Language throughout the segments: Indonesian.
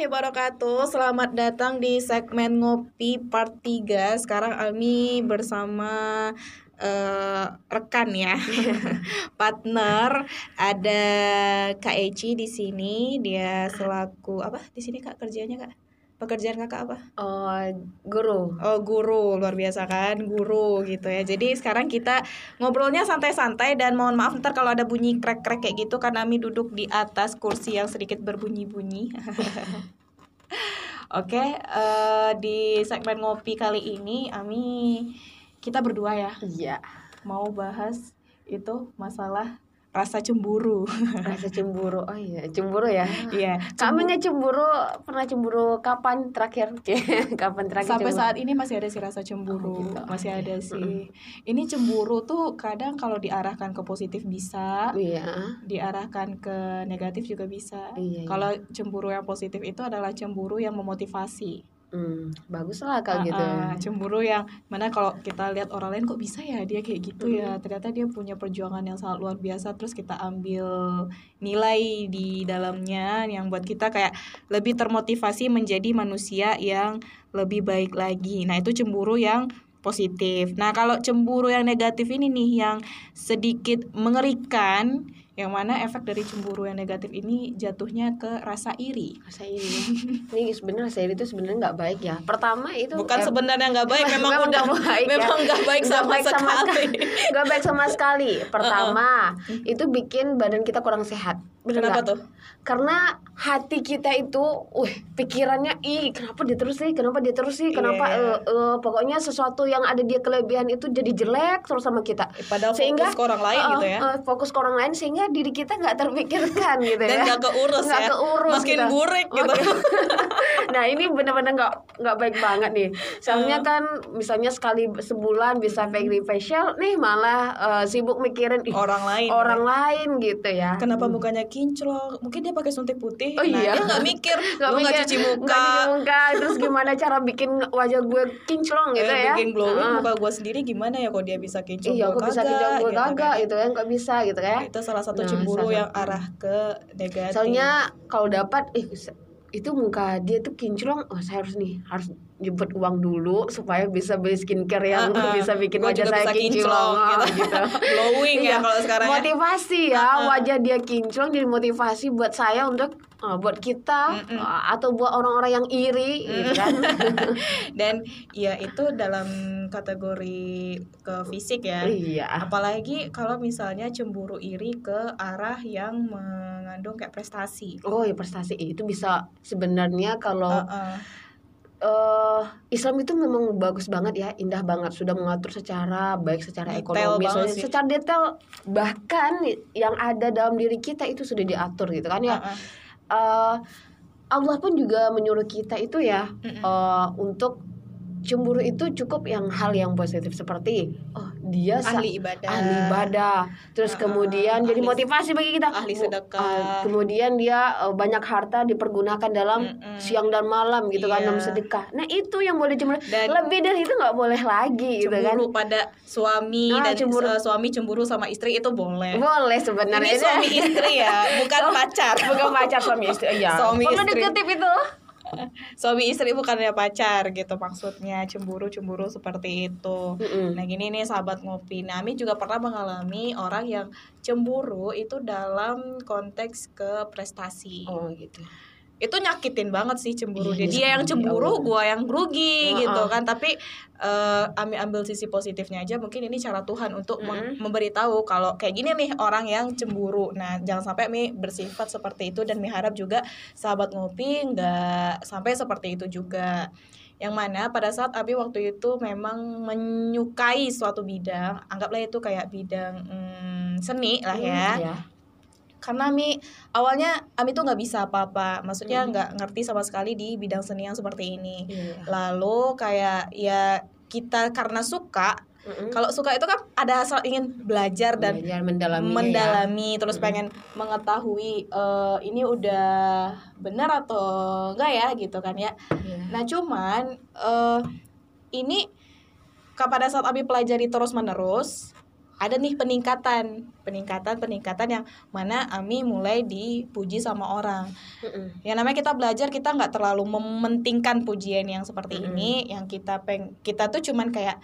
warahmatullahi wabarakatuh Selamat datang di segmen Ngopi part 3 Sekarang Ami bersama uh, rekan ya Partner Ada Kak Eci di sini Dia selaku Apa di sini Kak kerjanya Kak? pekerjaan kakak apa? Oh, guru. Oh, guru. Luar biasa kan? Guru gitu ya. Jadi sekarang kita ngobrolnya santai-santai dan mohon maaf ntar kalau ada bunyi krek-krek kayak gitu karena Ami duduk di atas kursi yang sedikit berbunyi-bunyi. Oke, okay, uh, eh, di segmen ngopi kali ini Ami kita berdua ya. Iya. Mau bahas itu masalah rasa cemburu. Rasa cemburu. Oh iya cemburu ya? Iya kami nggak cemburu? Pernah cemburu kapan terakhir? Kapan terakhir sampai cemburu? saat ini masih ada sih rasa cemburu. Oh, gitu. masih ada sih. Ini cemburu tuh kadang kalau diarahkan ke positif bisa iya. diarahkan ke negatif juga bisa. Iya, iya. kalau cemburu yang positif itu adalah cemburu yang memotivasi Hmm, bagus lah kalau uh, gitu. Uh, cemburu yang mana kalau kita lihat orang lain kok bisa ya dia kayak gitu ya. hmm. ya. Ternyata dia punya perjuangan yang sangat luar biasa terus kita ambil nilai di dalamnya yang buat kita kayak lebih termotivasi menjadi manusia yang lebih baik lagi. Nah, itu cemburu yang positif. Nah, kalau cemburu yang negatif ini nih yang sedikit mengerikan yang mana efek dari cemburu yang negatif ini jatuhnya ke rasa iri rasa iri ini sebenarnya rasa iri itu sebenarnya nggak baik ya pertama itu bukan eh, sebenarnya nggak baik memang, memang udah baik ya. memang nggak baik sama baik sekali nggak baik sama sekali pertama itu bikin badan kita kurang sehat Bener Kenapa gak? tuh? Karena hati kita itu, uh, pikirannya, ih, kenapa dia terus sih? Kenapa dia terus sih? Kenapa? Yeah. Uh, uh, pokoknya sesuatu yang ada dia kelebihan itu jadi jelek terus sama kita. Padahal sehingga, fokus ke orang lain uh, gitu ya? Uh, fokus ke orang lain sehingga diri kita nggak terpikirkan gitu ya. Dan nggak keurus gak ya? keurus Makin gitu. burik gitu. nah ini benar-benar nggak nggak baik banget nih. Soalnya uh. kan misalnya sekali sebulan bisa hmm. facial, nih malah uh, sibuk mikirin ih, orang lain. Orang ya? lain gitu ya. Kenapa hmm. bukannya kinclong mungkin dia pakai suntik putih oh, nah iya. dia nggak mikir nggak mikir, cuci muka gak cuci muka terus gimana cara bikin wajah gue kinclong gitu eh, ya bikin glowing uh. muka gue sendiri gimana ya kok dia bisa kinclong iya kok bisa kinclong gue gitu, kagak kan. gitu ya nggak bisa gitu ya itu salah satu nah, cemburu yang arah ke negatif soalnya kalau dapat eh itu muka dia tuh kinclong oh saya harus nih harus jemput uang dulu supaya bisa beli skincare yang uh, uh, bisa bikin wajah saya kinclong, kinclong gitu. gitu. glowing ya iya, kalau sekarang ya. motivasi ya, uh, uh. wajah dia kinclong jadi motivasi buat saya untuk uh, buat kita mm -mm. Uh, atau buat orang-orang yang iri mm. gitu kan dan ya itu dalam kategori ke fisik ya iya. apalagi kalau misalnya cemburu iri ke arah yang mengandung kayak prestasi oh ya prestasi itu bisa sebenarnya kalau uh -uh uh, Islam itu memang bagus banget ya, indah banget, sudah mengatur secara baik secara detail ekonomi, so, secara detail bahkan yang ada dalam diri kita itu sudah diatur gitu kan ya. Uh -uh. Uh, Allah pun juga menyuruh kita itu ya uh untuk cemburu itu cukup yang hal yang positif seperti oh dia ahli ibadah. ahli ibadah. Terus uh, kemudian ahli, jadi motivasi bagi kita. ahli sedekah. uh, kemudian dia uh, banyak harta dipergunakan dalam mm -mm. siang dan malam gitu kan, iya. kan dalam sedekah. Nah itu yang boleh cemburu. Dan lebih dari itu nggak boleh lagi gitu kan. pada suami nah, dan cemburu. Uh, suami cemburu sama istri itu boleh. Boleh sebenarnya. Ini suami istri ya bukan oh, pacar. bukan pacar suami istri. Ya suami perlu dikutip itu suami istri bukannya pacar gitu maksudnya cemburu cemburu seperti itu. Mm -mm. nah gini nih sahabat ngopi. Nami juga pernah mengalami orang yang cemburu itu dalam konteks ke prestasi. Oh gitu itu nyakitin banget sih cemburu. Iya, dia yang cemburu ya gue yang rugi uh, gitu kan. Tapi uh, ambil ambil sisi positifnya aja. Mungkin ini cara Tuhan untuk mm. memberitahu kalau kayak gini nih orang yang cemburu. Nah jangan sampai mi bersifat seperti itu. Dan mi harap juga sahabat ngopi nggak sampai seperti itu juga. Yang mana pada saat Abi waktu itu memang menyukai suatu bidang anggaplah itu kayak bidang hmm, seni lah ya. mm, yeah karena Ami awalnya Ami tuh nggak bisa apa-apa maksudnya nggak hmm. ngerti sama sekali di bidang seni yang seperti ini yeah. lalu kayak ya kita karena suka Mm-hmm. Kalau suka itu kan ada asal ingin belajar dan belajar, mendalami, mendalami ya. terus mm-hmm. pengen mengetahui uh, ini udah benar atau enggak ya gitu kan ya. Yeah. Nah cuman uh, ini pada saat Abi pelajari terus menerus ada nih peningkatan peningkatan peningkatan yang mana Ami mulai dipuji sama orang mm-hmm. yang namanya kita belajar kita nggak terlalu mementingkan pujian yang seperti mm-hmm. ini yang kita peng kita tuh cuman kayak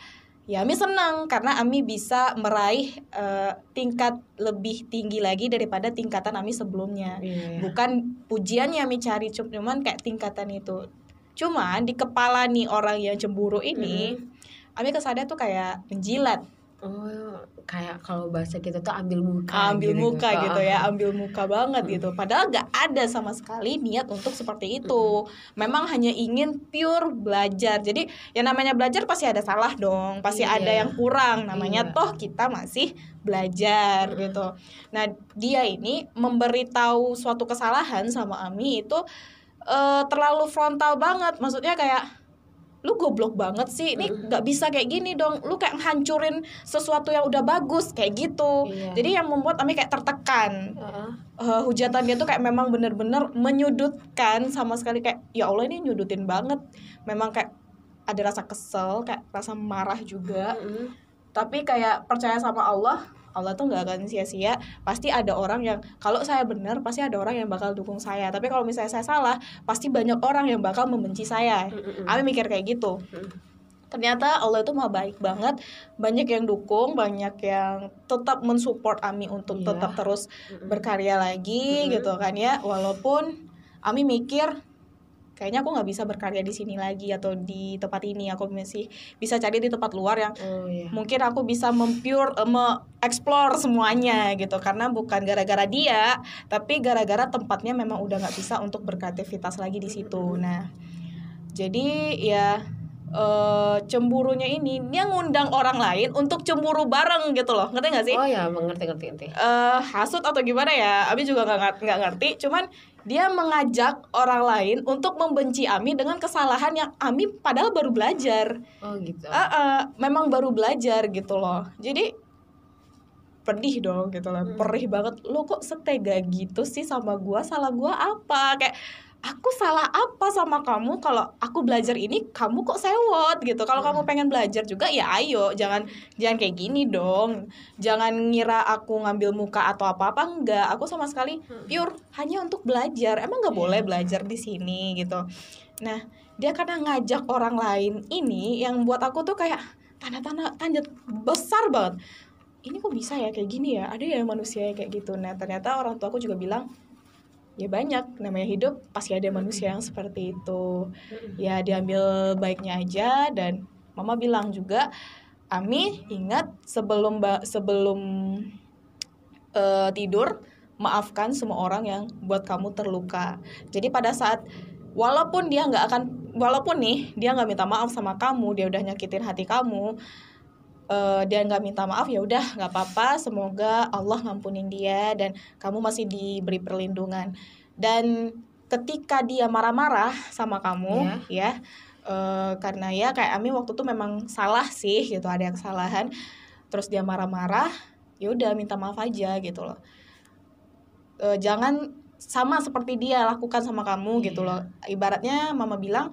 ya Ami senang karena Ami bisa meraih uh, tingkat lebih tinggi lagi daripada tingkatan Ami sebelumnya yeah. bukan pujian yang Ami cari cuman kayak tingkatan itu cuman di kepala nih orang yang cemburu ini mm-hmm. Ami kesadnya tuh kayak menjilat Oh, kayak kalau bahasa kita tuh ambil muka. Ambil gitu. muka gitu ya, ambil muka banget hmm. gitu. Padahal gak ada sama sekali niat untuk seperti itu. Memang hanya ingin pure belajar. Jadi yang namanya belajar pasti ada salah dong, pasti iya. ada yang kurang. Namanya iya. toh kita masih belajar hmm. gitu. Nah, dia ini memberitahu suatu kesalahan sama Ami itu uh, terlalu frontal banget. Maksudnya kayak lu goblok banget sih. Ini nggak bisa kayak gini dong. Lu kayak hancurin sesuatu yang udah bagus kayak gitu. Iya. jadi yang membuat Ami kayak tertekan. Uh-uh. uh, hujatan dia tuh kayak memang bener-bener menyudutkan sama sekali. Kayak ya Allah ini nyudutin banget. Memang kayak ada rasa kesel kayak rasa marah juga. Uh-uh. tapi kayak percaya sama Allah Allah tuh nggak akan sia-sia. Pasti ada orang yang kalau saya benar pasti ada orang yang bakal dukung saya. Tapi kalau misalnya saya salah pasti banyak orang yang bakal membenci saya. Ami mikir kayak gitu. Ternyata Allah itu mah baik banget. Banyak yang dukung banyak yang tetap mensupport Ami untuk yeah. tetap terus berkarya lagi mm-hmm. gitu kan ya. Walaupun Ami mikir kayaknya aku nggak bisa berkarya di sini lagi atau di tempat ini aku masih bisa cari di tempat luar yang oh, iya. mungkin aku bisa mempure uh, me-explore semuanya gitu karena bukan gara-gara dia tapi gara-gara tempatnya memang udah nggak bisa untuk berkreativitas lagi di situ nah jadi ya uh, cemburunya ini dia ngundang orang lain untuk cemburu bareng gitu loh ngerti gak sih? Oh ya mengerti ngerti ngerti. Uh, hasut atau gimana ya? Abi juga nggak nggak ngerti. Cuman dia mengajak orang lain untuk membenci Ami dengan kesalahan yang Ami padahal baru belajar. Oh gitu. Uh, uh, memang baru belajar gitu loh. Jadi pedih dong gitu loh. Hmm. Perih banget. Lo kok setega gitu sih sama gua? Salah gua apa? Kayak aku salah apa sama kamu kalau aku belajar ini kamu kok sewot gitu. Kalau hmm. kamu pengen belajar juga ya ayo. Jangan jangan kayak gini dong. Jangan ngira aku ngambil muka atau apa apa enggak. Aku sama sekali hmm. pure hanya untuk belajar. Emang nggak boleh iya. belajar di sini gitu. Nah dia karena ngajak orang lain ini yang buat aku tuh kayak tanda-tanda tanda besar banget. Ini kok bisa ya kayak gini ya? Ada ya manusia kayak gitu. Nah ternyata orang tua aku juga bilang ya banyak namanya hidup pasti ada manusia yang seperti itu. Ya diambil baiknya aja dan mama bilang juga Ami ingat sebelum sebelum uh, tidur maafkan semua orang yang buat kamu terluka. Jadi pada saat walaupun dia nggak akan walaupun nih dia nggak minta maaf sama kamu dia udah nyakitin hati kamu uh, dia nggak minta maaf ya udah nggak apa-apa semoga Allah ngampunin dia dan kamu masih diberi perlindungan dan ketika dia marah-marah sama kamu yeah. ya uh, karena ya kayak Ami waktu itu memang salah sih gitu ada kesalahan terus dia marah-marah ya udah minta maaf aja gitu loh uh, jangan sama seperti dia lakukan sama kamu yeah. gitu loh ibaratnya mama bilang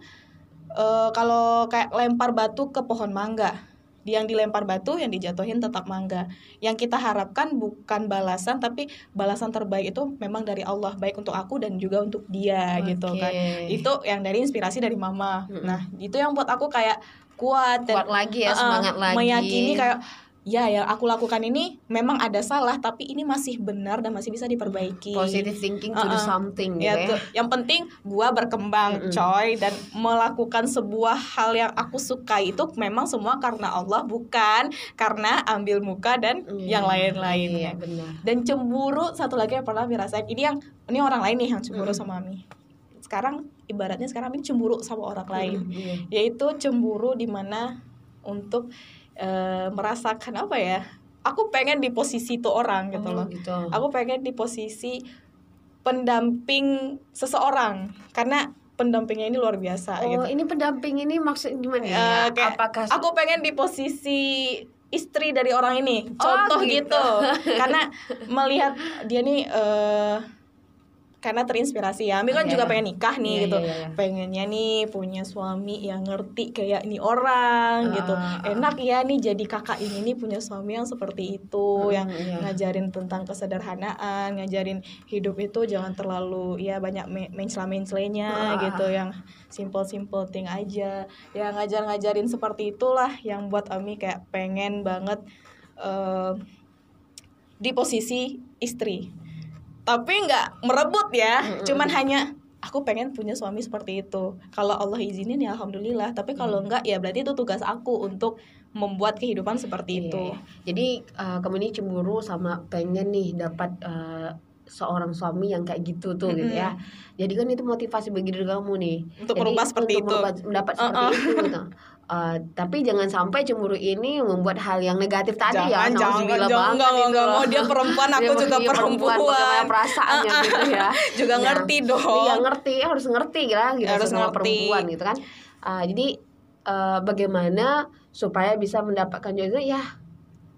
uh, kalau kayak lempar batu ke pohon mangga yang dilempar batu yang dijatuhin tetap mangga yang kita harapkan bukan balasan tapi balasan terbaik itu memang dari Allah baik untuk aku dan juga untuk dia okay. gitu kan itu yang dari inspirasi dari mama -hmm. nah itu yang buat aku kayak kuat dan kuat lagi ya semangat uh, lagi meyakini kayak ya yang aku lakukan ini memang ada salah tapi ini masih benar dan masih bisa diperbaiki positive thinking to uh -uh. do something ya, gitu ya. yang penting gua berkembang mm -hmm. coy dan melakukan sebuah hal yang aku suka itu memang semua karena Allah bukan karena ambil muka dan mm, yang lain-lainnya iya, dan cemburu satu lagi yang pernah dirasain ini yang ini orang lain nih yang cemburu mm. sama Ami sekarang ibaratnya sekarang ini cemburu sama orang lain mm, yeah. yaitu cemburu di mana untuk uh, merasakan apa ya aku pengen di posisi itu orang gitu oh, loh gitu. aku pengen di posisi pendamping seseorang karena pendampingnya ini luar biasa oh gitu. ini pendamping ini maksud gimana ya uh, kayak apakah aku pengen di posisi istri dari orang ini oh, contoh oh, gitu. gitu karena melihat dia nih uh, karena terinspirasi ya. Ami kan yeah. juga pengen nikah nih yeah, gitu. Yeah, yeah. Pengennya nih punya suami yang ngerti kayak ini orang uh, gitu. Enak ya nih jadi kakak ini nih punya suami yang seperti itu uh, yang yeah. ngajarin tentang kesederhanaan, ngajarin hidup itu jangan terlalu ya banyak mencela-mencelenya uh, gitu yang simple-simple thing aja. Ya ngajar-ngajarin seperti itulah yang buat Ami kayak pengen banget uh, di posisi istri tapi nggak merebut ya mm-hmm. cuman hanya aku pengen punya suami seperti itu kalau Allah izinin ya alhamdulillah tapi kalau enggak ya berarti itu tugas aku untuk membuat kehidupan seperti iya, itu iya. jadi uh, kamu ini cemburu sama pengen nih dapat uh, seorang suami yang kayak gitu tuh mm -hmm. gitu ya jadi kan itu motivasi bagi diri kamu nih untuk jadi, merubah seperti untuk itu mendapat seperti uh -uh. itu gitu Uh, tapi jangan sampai cemburu ini membuat hal yang negatif tadi ya. jangan, ya. Jangan, jangan, jangan, enggak, enggak mau dia perempuan, aku dia juga perempuan. perempuan perasaannya gitu ya. juga nah, ngerti dong. Iya ngerti, harus ngerti kan gitu harus ngerti. perempuan gitu kan. Uh, jadi uh, bagaimana supaya bisa mendapatkan jodoh ya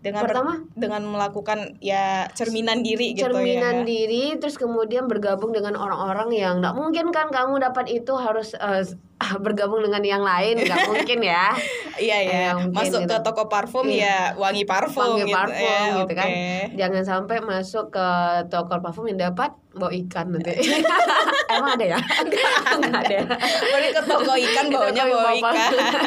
dengan pertama dengan melakukan ya cerminan diri gitu cerminan ya. diri terus kemudian bergabung dengan orang-orang yang nggak mungkin kan kamu dapat itu harus uh, bergabung dengan yang lain nggak mungkin ya. Iya ya eh, masuk gitu. ke toko parfum iya. ya wangi parfum wangi gitu, parfum ya, gitu okay. kan jangan sampai masuk ke toko parfum yang dapat bau ikan nanti. Emang ada ya? Nggak ada. Baru ke toko ikan baunya bau ikan.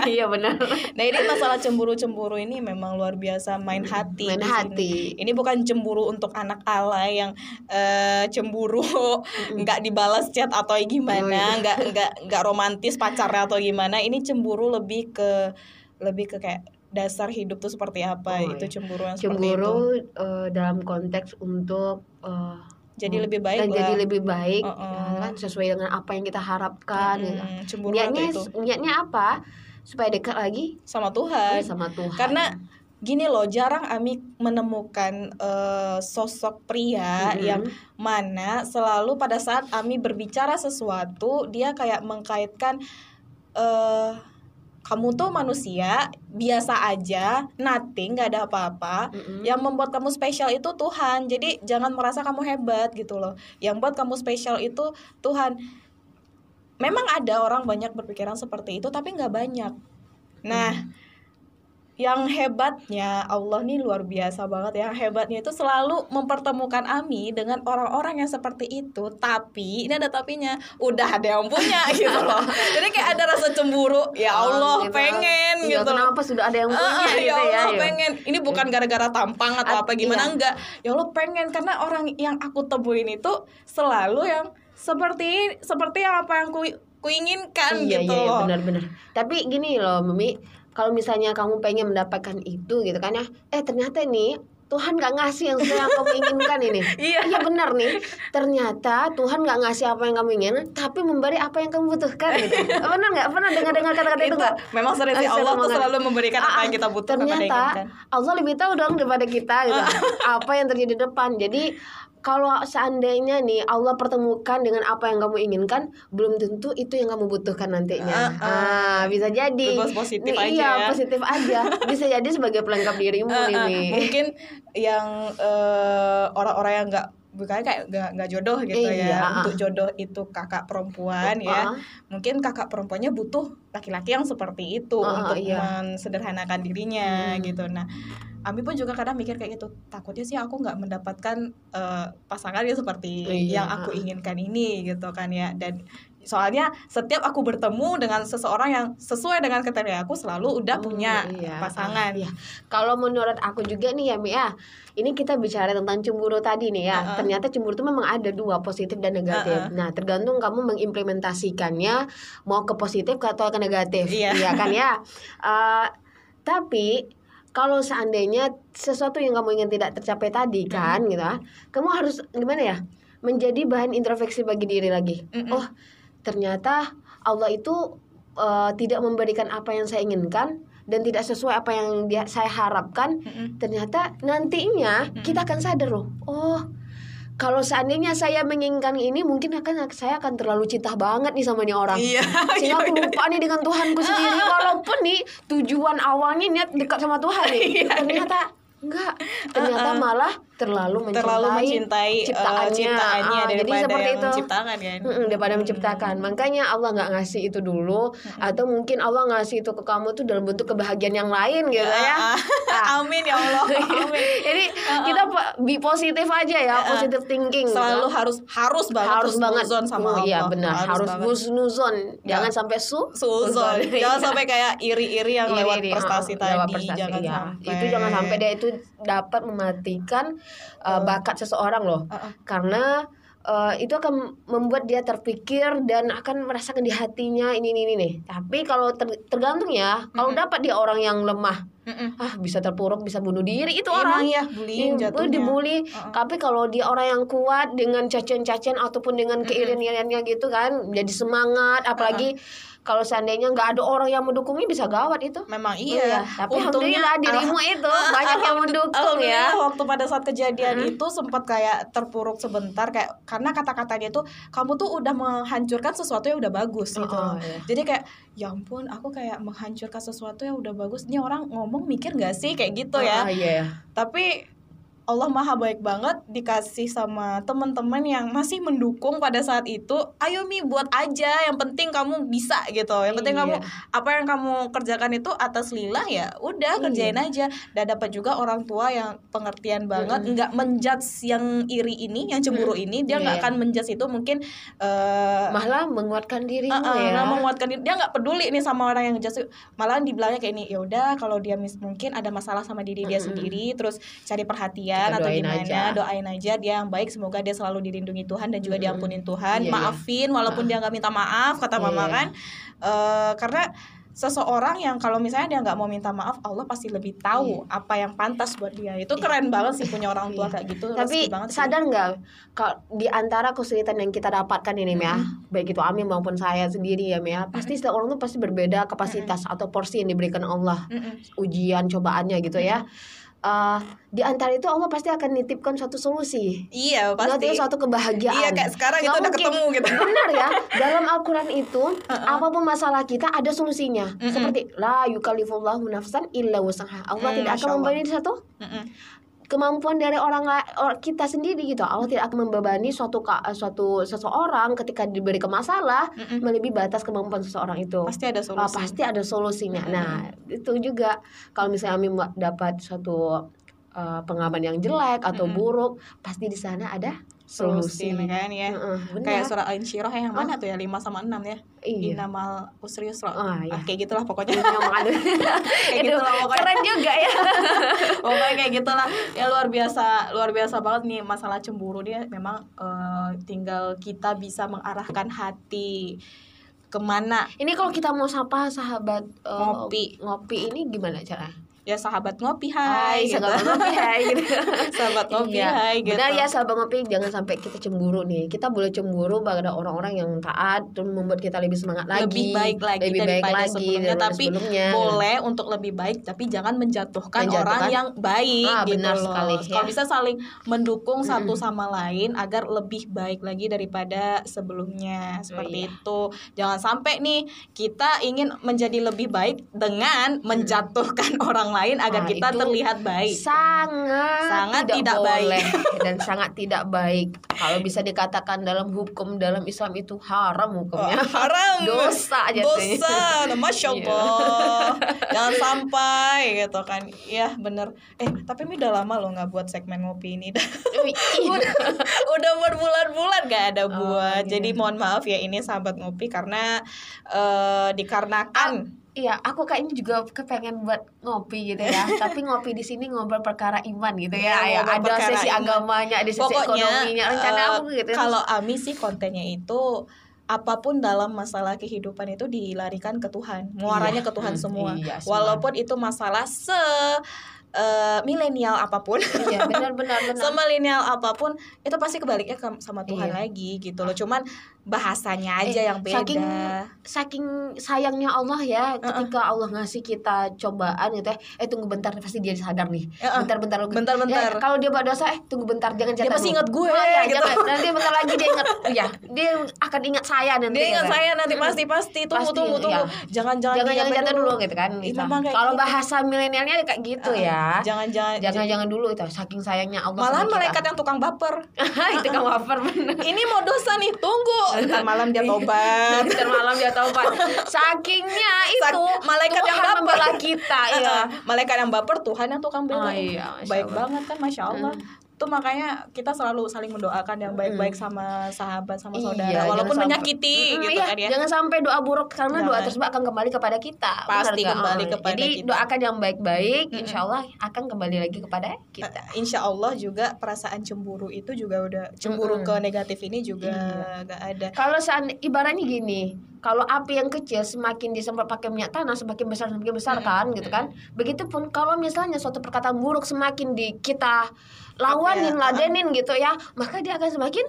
Iya benar. Nah ini masalah cemburu cemburu ini memang luar biasa. Main hati main hati. Ini bukan cemburu untuk anak alay yang uh, cemburu nggak dibalas chat atau gimana nggak nggak nggak romantis pacarnya atau gimana ini cemburu lebih ke lebih ke kayak dasar hidup tuh seperti apa oh, itu cemburu yang cemburu seperti itu. Uh, dalam konteks untuk uh, jadi lebih baik dan jadi lebih baik uh -uh. Kan sesuai dengan apa yang kita harapkan -uh. Cemburu niatnya itu. niatnya apa supaya dekat lagi sama Tuhan oh, sama Tuhan karena gini loh jarang Ami menemukan uh, sosok pria mm-hmm. yang mana selalu pada saat Ami berbicara sesuatu dia kayak mengkaitkan uh, kamu tuh manusia biasa aja, nothing, nggak ada apa-apa. Mm-hmm. Yang membuat kamu spesial itu Tuhan. Jadi jangan merasa kamu hebat gitu loh. Yang buat kamu spesial itu Tuhan. Memang ada orang banyak berpikiran seperti itu, tapi nggak banyak. Nah. Mm yang hebatnya Allah nih luar biasa banget yang hebatnya itu selalu mempertemukan Ami dengan orang-orang yang seperti itu. Tapi ini ada tapinya. Udah ada yang punya gitu loh. Jadi kayak ada rasa cemburu. Ya oh, Allah gitu. pengen ya, gitu kenapa sudah ada yang punya uh, gitu ya? Allah ya, pengen. Ini bukan gara-gara tampang atau apa gimana? Iya. enggak. Ya Allah pengen. Karena orang yang aku temuin itu selalu yang seperti seperti apa yang ku kuinginkan iya, gitu iya, loh. benar-benar. Tapi gini loh, Mimi, kalau misalnya kamu pengen mendapatkan itu gitu kan ya eh ternyata nih Tuhan gak ngasih yang yang kamu inginkan ini. iya. iya benar nih. Ternyata Tuhan gak ngasih apa yang kamu ingin, tapi memberi apa yang kamu butuhkan. Gitu. benar nggak? Pernah dengar dengar kata-kata itu nggak? Memang sering sih Allah tuh selalu memberikan apa yang kita butuhkan. Ternyata Allah lebih tahu dong daripada kita gitu. apa yang terjadi di depan. Jadi kalau seandainya nih Allah pertemukan dengan apa yang kamu inginkan, belum tentu itu yang kamu butuhkan nantinya. Uh, uh, ah, bisa jadi. positif nih, aja. Iya, ya. positif aja. Bisa jadi sebagai pelengkap dirimu uh, uh, nih. Mungkin yang orang eh, orang-orang yang nggak bukan kayak nggak nggak jodoh gitu iya, ya untuk jodoh itu kakak perempuan uh, ya mungkin kakak perempuannya butuh laki-laki yang seperti itu uh, untuk iya. mensederhanakan dirinya hmm. gitu nah Ami pun juga kadang mikir kayak gitu takutnya sih aku nggak mendapatkan uh, pasangan yang seperti iya. yang aku inginkan ini gitu kan ya dan soalnya setiap aku bertemu dengan seseorang yang sesuai dengan kriteria aku selalu udah oh, punya iya. pasangan. Iya. Kalau menurut aku juga nih ya Mia, ya, ini kita bicara tentang cemburu tadi nih ya. Uh -uh. Ternyata cemburu itu memang ada dua, positif dan negatif. Uh -uh. Nah, tergantung kamu mengimplementasikannya mau ke positif atau ke negatif. Iya, iya kan ya. Uh, tapi kalau seandainya sesuatu yang kamu ingin tidak tercapai tadi kan mm gitu ah, kamu harus gimana ya menjadi bahan introspeksi bagi diri lagi mm -hmm. oh ternyata Allah itu uh, tidak memberikan apa yang saya inginkan dan tidak sesuai apa yang dia saya harapkan mm -hmm. ternyata nantinya mm -hmm. kita akan sadar loh. Oh kalau seandainya saya menginginkan ini mungkin akan saya akan terlalu cinta banget nih sama nih orang. Iya, sehingga aku iya, lupa iya. nih dengan Tuhanku sendiri. Walaupun nih tujuan awalnya niat dekat sama Tuhan nih. Iya, ternyata enggak. Ternyata malah terlalu mencintai, terlalu mencintai ciptaannya, uh, ciptaannya. uh, jadi seperti itu. menciptakan kan? Mm -mm, daripada hmm. menciptakan. Makanya Allah nggak ngasih itu dulu hmm. atau mungkin Allah ngasih itu ke kamu tuh dalam bentuk kebahagiaan yang lain gitu ya, ya. Nah. amin ya Allah. Amin. Jadi uh, kita bi positif aja ya positif thinking selalu gitu. harus harus banget harus banget. sama oh, iya benar. Harus, harus nuzon jangan sampai su suzon. jangan sampai kayak iri-iri yang lewat prestasi tadi. prestasi, jangan ya. sampai. itu jangan sampai dia itu dapat mematikan uh, bakat seseorang loh. Uh -uh. karena uh, itu akan membuat dia terpikir dan akan merasakan di hatinya ini ini ini nih tapi kalau ter, tergantung ya kalau dapat dia orang yang lemah Mm-mm. ah bisa terpuruk bisa bunuh diri itu Emang orang. ya bullying ya, dibully uh-uh. tapi kalau dia orang yang kuat dengan cacian-cacian ataupun dengan keirian-iriannya gitu kan jadi semangat apalagi uh-uh kalau seandainya nggak ada orang yang mendukungnya bisa gawat itu memang iya, iya. tapi untungnya dirimu itu banyak yang mendukung ya waktu pada saat kejadian hmm. itu sempat kayak terpuruk sebentar kayak karena kata-katanya tuh kamu tuh udah menghancurkan sesuatu yang udah bagus gitu oh, iya. jadi kayak ya ampun aku kayak menghancurkan sesuatu yang udah bagus ini orang ngomong mikir gak sih kayak gitu ya oh, iya. tapi Allah maha baik banget dikasih sama teman-teman yang masih mendukung pada saat itu ayo mi buat aja yang penting kamu bisa gitu yang penting iya. kamu apa yang kamu kerjakan itu atas lillah ya udah iya. kerjain aja dan dapat juga orang tua yang pengertian banget mm. nggak menjudge yang iri ini yang cemburu mm. ini dia nggak yeah. akan menjudge itu mungkin uh, malah menguatkan dirimu uh, uh, ya menguatkan diri dia nggak peduli nih sama orang yang judge malah dibilangnya kayak ini ya udah kalau dia mungkin ada masalah sama diri dia mm. sendiri terus cari perhatian kalian atau gimana aja. doain aja dia yang baik semoga dia selalu dilindungi Tuhan dan juga hmm. diampunin Tuhan yeah, iya. maafin yeah. walaupun uh. dia nggak minta maaf kata yeah. mama iya. kan uh, karena seseorang yang kalau misalnya dia nggak mau minta maaf Allah pasti lebih tahu yeah. apa yang pantas buat dia itu keren yeah. banget sih punya orang tua kayak gitu tapi banget sadar nggak kalau di antara kesulitan yang kita dapatkan ini mm -hmm. ya baik itu Amin maupun saya sendiri ya Mia pasti setiap orang tuh pasti berbeda kapasitas mm -hmm. atau porsi yang diberikan Allah mm -hmm. ujian cobaannya gitu ya uh, di antara itu Allah pasti akan nitipkan suatu solusi. Iya, pasti. Nanti suatu kebahagiaan. Iya, kayak sekarang Gak itu udah ketemu gitu. Benar ya. Dalam Al-Qur'an itu uh -uh. apa pun masalah kita ada solusinya. -uh. Seperti la yukallifullahu nafsan illa wusaha. Allah mm, tidak akan memberi satu -uh kemampuan dari orang kita sendiri gitu Allah tidak akan membebani suatu suatu seseorang ketika diberi ke masalah mm -mm. melebihi batas kemampuan seseorang itu pasti ada solusi pasti ada solusinya mm -hmm. nah itu juga kalau misalnya kami dapat suatu uh, pengalaman yang jelek atau mm -hmm. buruk pasti di sana ada solusi, solusi kan ya. Uh, kayak surat Al-Insyirah yang mana tuh ya 5 sama 6 ya. Iya. Inamal usri yusra. Oh, iya. ah, kayak gitulah pokoknya. kayak gitu lah pokoknya. Keren juga ya. pokoknya kayak gitulah. Ya luar biasa, luar biasa banget nih masalah cemburu dia memang uh, tinggal kita bisa mengarahkan hati ke mana. Ini kalau kita mau sapa sahabat uh, ngopi ngopi ini gimana cara? Ya sahabat ngopi hai, hai gitu. sahabat ngopi hai gitu sahabat ngopi iya. hai gitu benar ya sahabat ngopi jangan sampai kita cemburu nih kita boleh cemburu pada orang-orang yang taat dan membuat kita lebih semangat lagi lebih baik lagi lebih baik lagi sebelumnya tapi sebelumnya. boleh untuk lebih baik tapi jangan menjatuhkan, menjatuhkan. orang yang baik ah, gitu benar loh sekali, ya. kalau bisa saling mendukung hmm. satu sama lain agar lebih baik lagi daripada sebelumnya seperti oh, iya. itu jangan sampai nih kita ingin menjadi lebih baik dengan menjatuhkan orang lain agar nah, kita terlihat baik. Sangat sangat tidak, tidak baik dan sangat tidak baik. Kalau bisa dikatakan dalam hukum dalam Islam itu haram hukumnya. Oh, haram. Dosa aja Dosa. Nah, Masya iya. Allah. Jangan sampai gitu kan. Ya bener. Eh tapi ini udah lama loh nggak buat segmen ngopi ini. udah, udah berbulan-bulan gak ada oh, buat. Oh, Jadi mohon maaf ya ini sahabat ngopi karena uh, dikarenakan Iya, aku kayaknya juga kepengen buat ngopi gitu ya. Tapi ngopi di sini ngobrol perkara iman gitu ya. ya, ada sesi iman. agamanya, ada sesi Pokoknya, ekonominya. Rencana uh, aku gitu. Kalau Ami sih kontennya itu apa pun dalam masalah kehidupan itu dilarikan ke Tuhan, muaranya iya, ke Tuhan semua. Iya, Walaupun itu masalah se uh, milenial apa pun, iya, benar benar benar. Semilenial apa pun itu pasti kebaliknya ke, sama Tuhan iya. lagi gitu loh. Cuman bahasanya aja eh, yang beda. saking saking sayangnya Allah ya ketika uh -uh. Allah ngasih kita cobaan gitu ya. Eh tunggu bentar pasti dia sadar nih. Bentar-bentar uh -uh. bentar. Bentar ya, kalau dia berdosa eh tunggu bentar jangan dia masih ingat gue oh, ya, gitu. jangan. nanti bentar lagi dia ingat. Ya dia akan ingat saya nanti dia ingat kan? saya nanti pasti pasti. Tunggu pasti, tunggu tunggu. ya. jangan jangan jangan jangan jatuh dulu. gitu kan gitu. kalau gitu. bahasa milenialnya kayak gitu ya. Jangan jangan jangan jangan dulu itu saking sayangnya Allah malah malaikat yang tukang baper. Itu tukang baper ini mau dosa nih tunggu ntar malam dia tobat ntar malam dia tobat sakingnya itu malaikat Tuhan yang baper kita ya malaikat yang baper Tuhan yang tukang bela. Oh, iya, baik banget kan masya Allah. Hmm itu makanya kita selalu saling mendoakan yang baik-baik sama sahabat sama saudara iya, walaupun menyakiti sampai, gitu iya, kan ya jangan sampai doa buruk karena jangan. doa tersebut akan kembali kepada kita pasti Benar kembali oh, kepada jadi kita. doakan yang baik-baik mm -hmm. insya Allah akan kembali lagi kepada kita uh, insya Allah juga perasaan cemburu itu juga udah cemburu mm -hmm. ke negatif ini juga iya. gak ada kalau ibaratnya gini kalau api yang kecil semakin disemprot pakai minyak tanah semakin besar semakin besar kan gitu kan? Begitupun kalau misalnya suatu perkataan buruk semakin di kita lawanin ladenin gitu ya maka dia akan semakin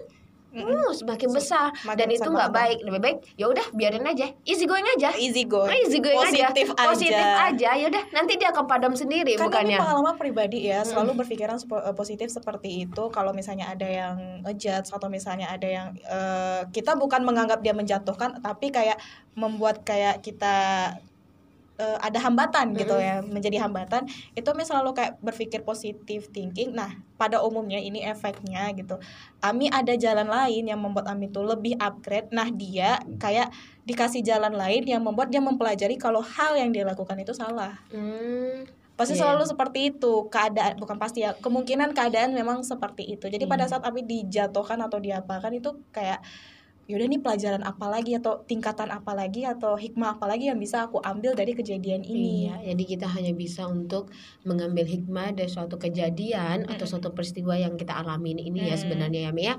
uh, semakin besar. Semakin dan itu nggak baik. Lebih baik ya udah biarin aja. Easy going aja. Easy going. Easy going positif aja. positif aja. Ya udah nanti dia akan padam sendiri kan bukannya. ini pengalaman pribadi ya. Selalu hmm. berpikiran eh, positif seperti itu. Kalau misalnya ada yang ngejudge atau misalnya ada yang uh, kita bukan menganggap dia menjatuhkan tapi kayak membuat kayak kita uh, ada hambatan gitu ya menjadi hambatan itu Ami selalu kayak berpikir positif thinking. Nah pada umumnya ini efeknya gitu. Ami ada jalan lain yang membuat Ami tuh lebih upgrade. Nah dia kayak dikasih jalan lain yang membuat dia mempelajari kalau hal yang dia lakukan itu salah. Hmm. Pasti yeah. selalu seperti itu. Keadaan bukan pasti ya kemungkinan keadaan memang seperti itu. Jadi pada saat Ami dijatuhkan atau diapakan itu kayak yaudah nih pelajaran apa lagi atau tingkatan apa lagi atau hikmah apa lagi yang bisa aku ambil dari kejadian ini iya jadi kita hanya bisa untuk mengambil hikmah dari suatu kejadian mm. atau suatu peristiwa yang kita alami ini mm. ya sebenarnya ya Mia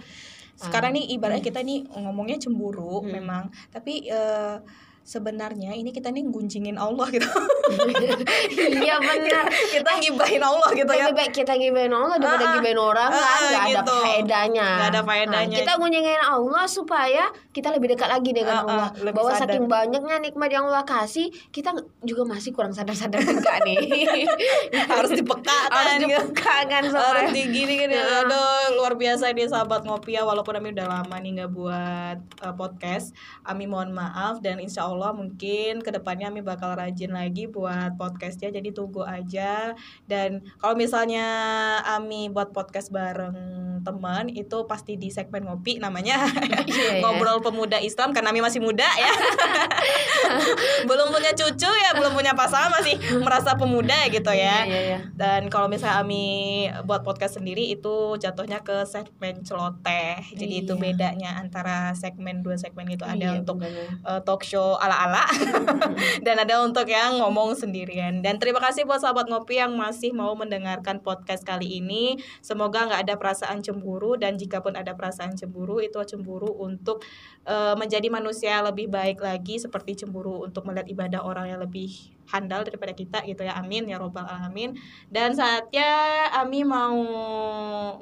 sekarang nih ibaratnya kita nih ngomongnya cemburu mm. memang tapi uh, sebenarnya ini kita nih gunjingin Allah gitu. iya benar. kita gibahin Allah gitu ya. Lebih baik kita gibahin Allah daripada uh, gibahin orang uh, kan gak gitu. ada faedahnya. Gak ada faedahnya. Nah, kita gunjingin Allah supaya kita lebih dekat lagi dengan uh, Allah. Bahwa sadar. saking banyaknya nikmat yang Allah kasih, kita juga masih kurang sadar-sadar juga nih. Harus dipekakan. Harus gitu. Harus digini gini. Uh. Aduh, luar biasa dia sahabat ngopi ya walaupun kami udah lama nih nggak buat uh, podcast. Ami mohon maaf dan insya Allah mungkin ke depannya Ami bakal rajin lagi buat podcastnya jadi tunggu aja dan kalau misalnya Ami buat podcast bareng teman itu pasti di segmen ngopi namanya yeah, iya. ngobrol pemuda Islam karena Ami masih muda ya belum punya cucu ya belum punya pasangan masih merasa pemuda gitu ya yeah, yeah, yeah. dan kalau misalnya Ami buat podcast sendiri itu jatuhnya ke segmen celoteh jadi yeah. itu iya. bedanya antara segmen dua segmen itu ada yeah, untuk uh, talk show ala-ala. Dan ada untuk yang ngomong sendirian. Dan terima kasih buat sahabat ngopi yang masih mau mendengarkan podcast kali ini. Semoga nggak ada perasaan cemburu. Dan jika pun ada perasaan cemburu itu cemburu untuk uh, menjadi manusia lebih baik lagi seperti cemburu untuk melihat ibadah orang yang lebih handal daripada kita gitu ya. Amin ya robbal alamin. Dan saatnya Ami mau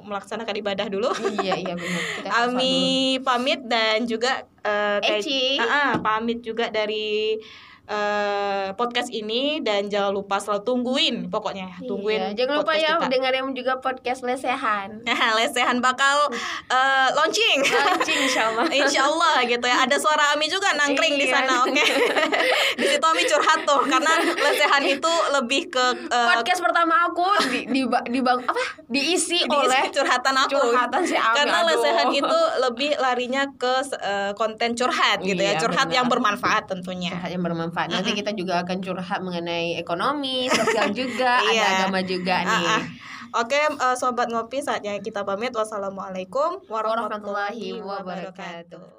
melaksanakan ibadah dulu. Iya iya benar. Ami pamit dan juga uh, kayak uh, uh, pamit juga dari uh, podcast ini dan jangan lupa selalu tungguin pokoknya iya, tungguin iya, jangan lupa ya kita. dengerin juga podcast lesehan lesehan bakal uh, launching launching insyaallah insyaallah gitu ya ada suara Ami juga nangkring iya. di sana oke okay? di situ Ami curhat tuh karena lesehan itu lebih ke uh, podcast pertama aku di di, di bang apa diisi, diisi oleh curhatan aku curhatan si Ami karena aduh. lesehan itu lebih larinya ke uh, konten curhat gitu ya. iya, ya curhat benar. yang bermanfaat tentunya curhat yang bermanfaat bermanfaat. Nanti kita juga akan curhat mengenai ekonomi, sosial juga, ada iya. agama juga nih. Oke, uh, sobat ngopi saatnya kita pamit. Wassalamualaikum warahmatullahi wabarakatuh.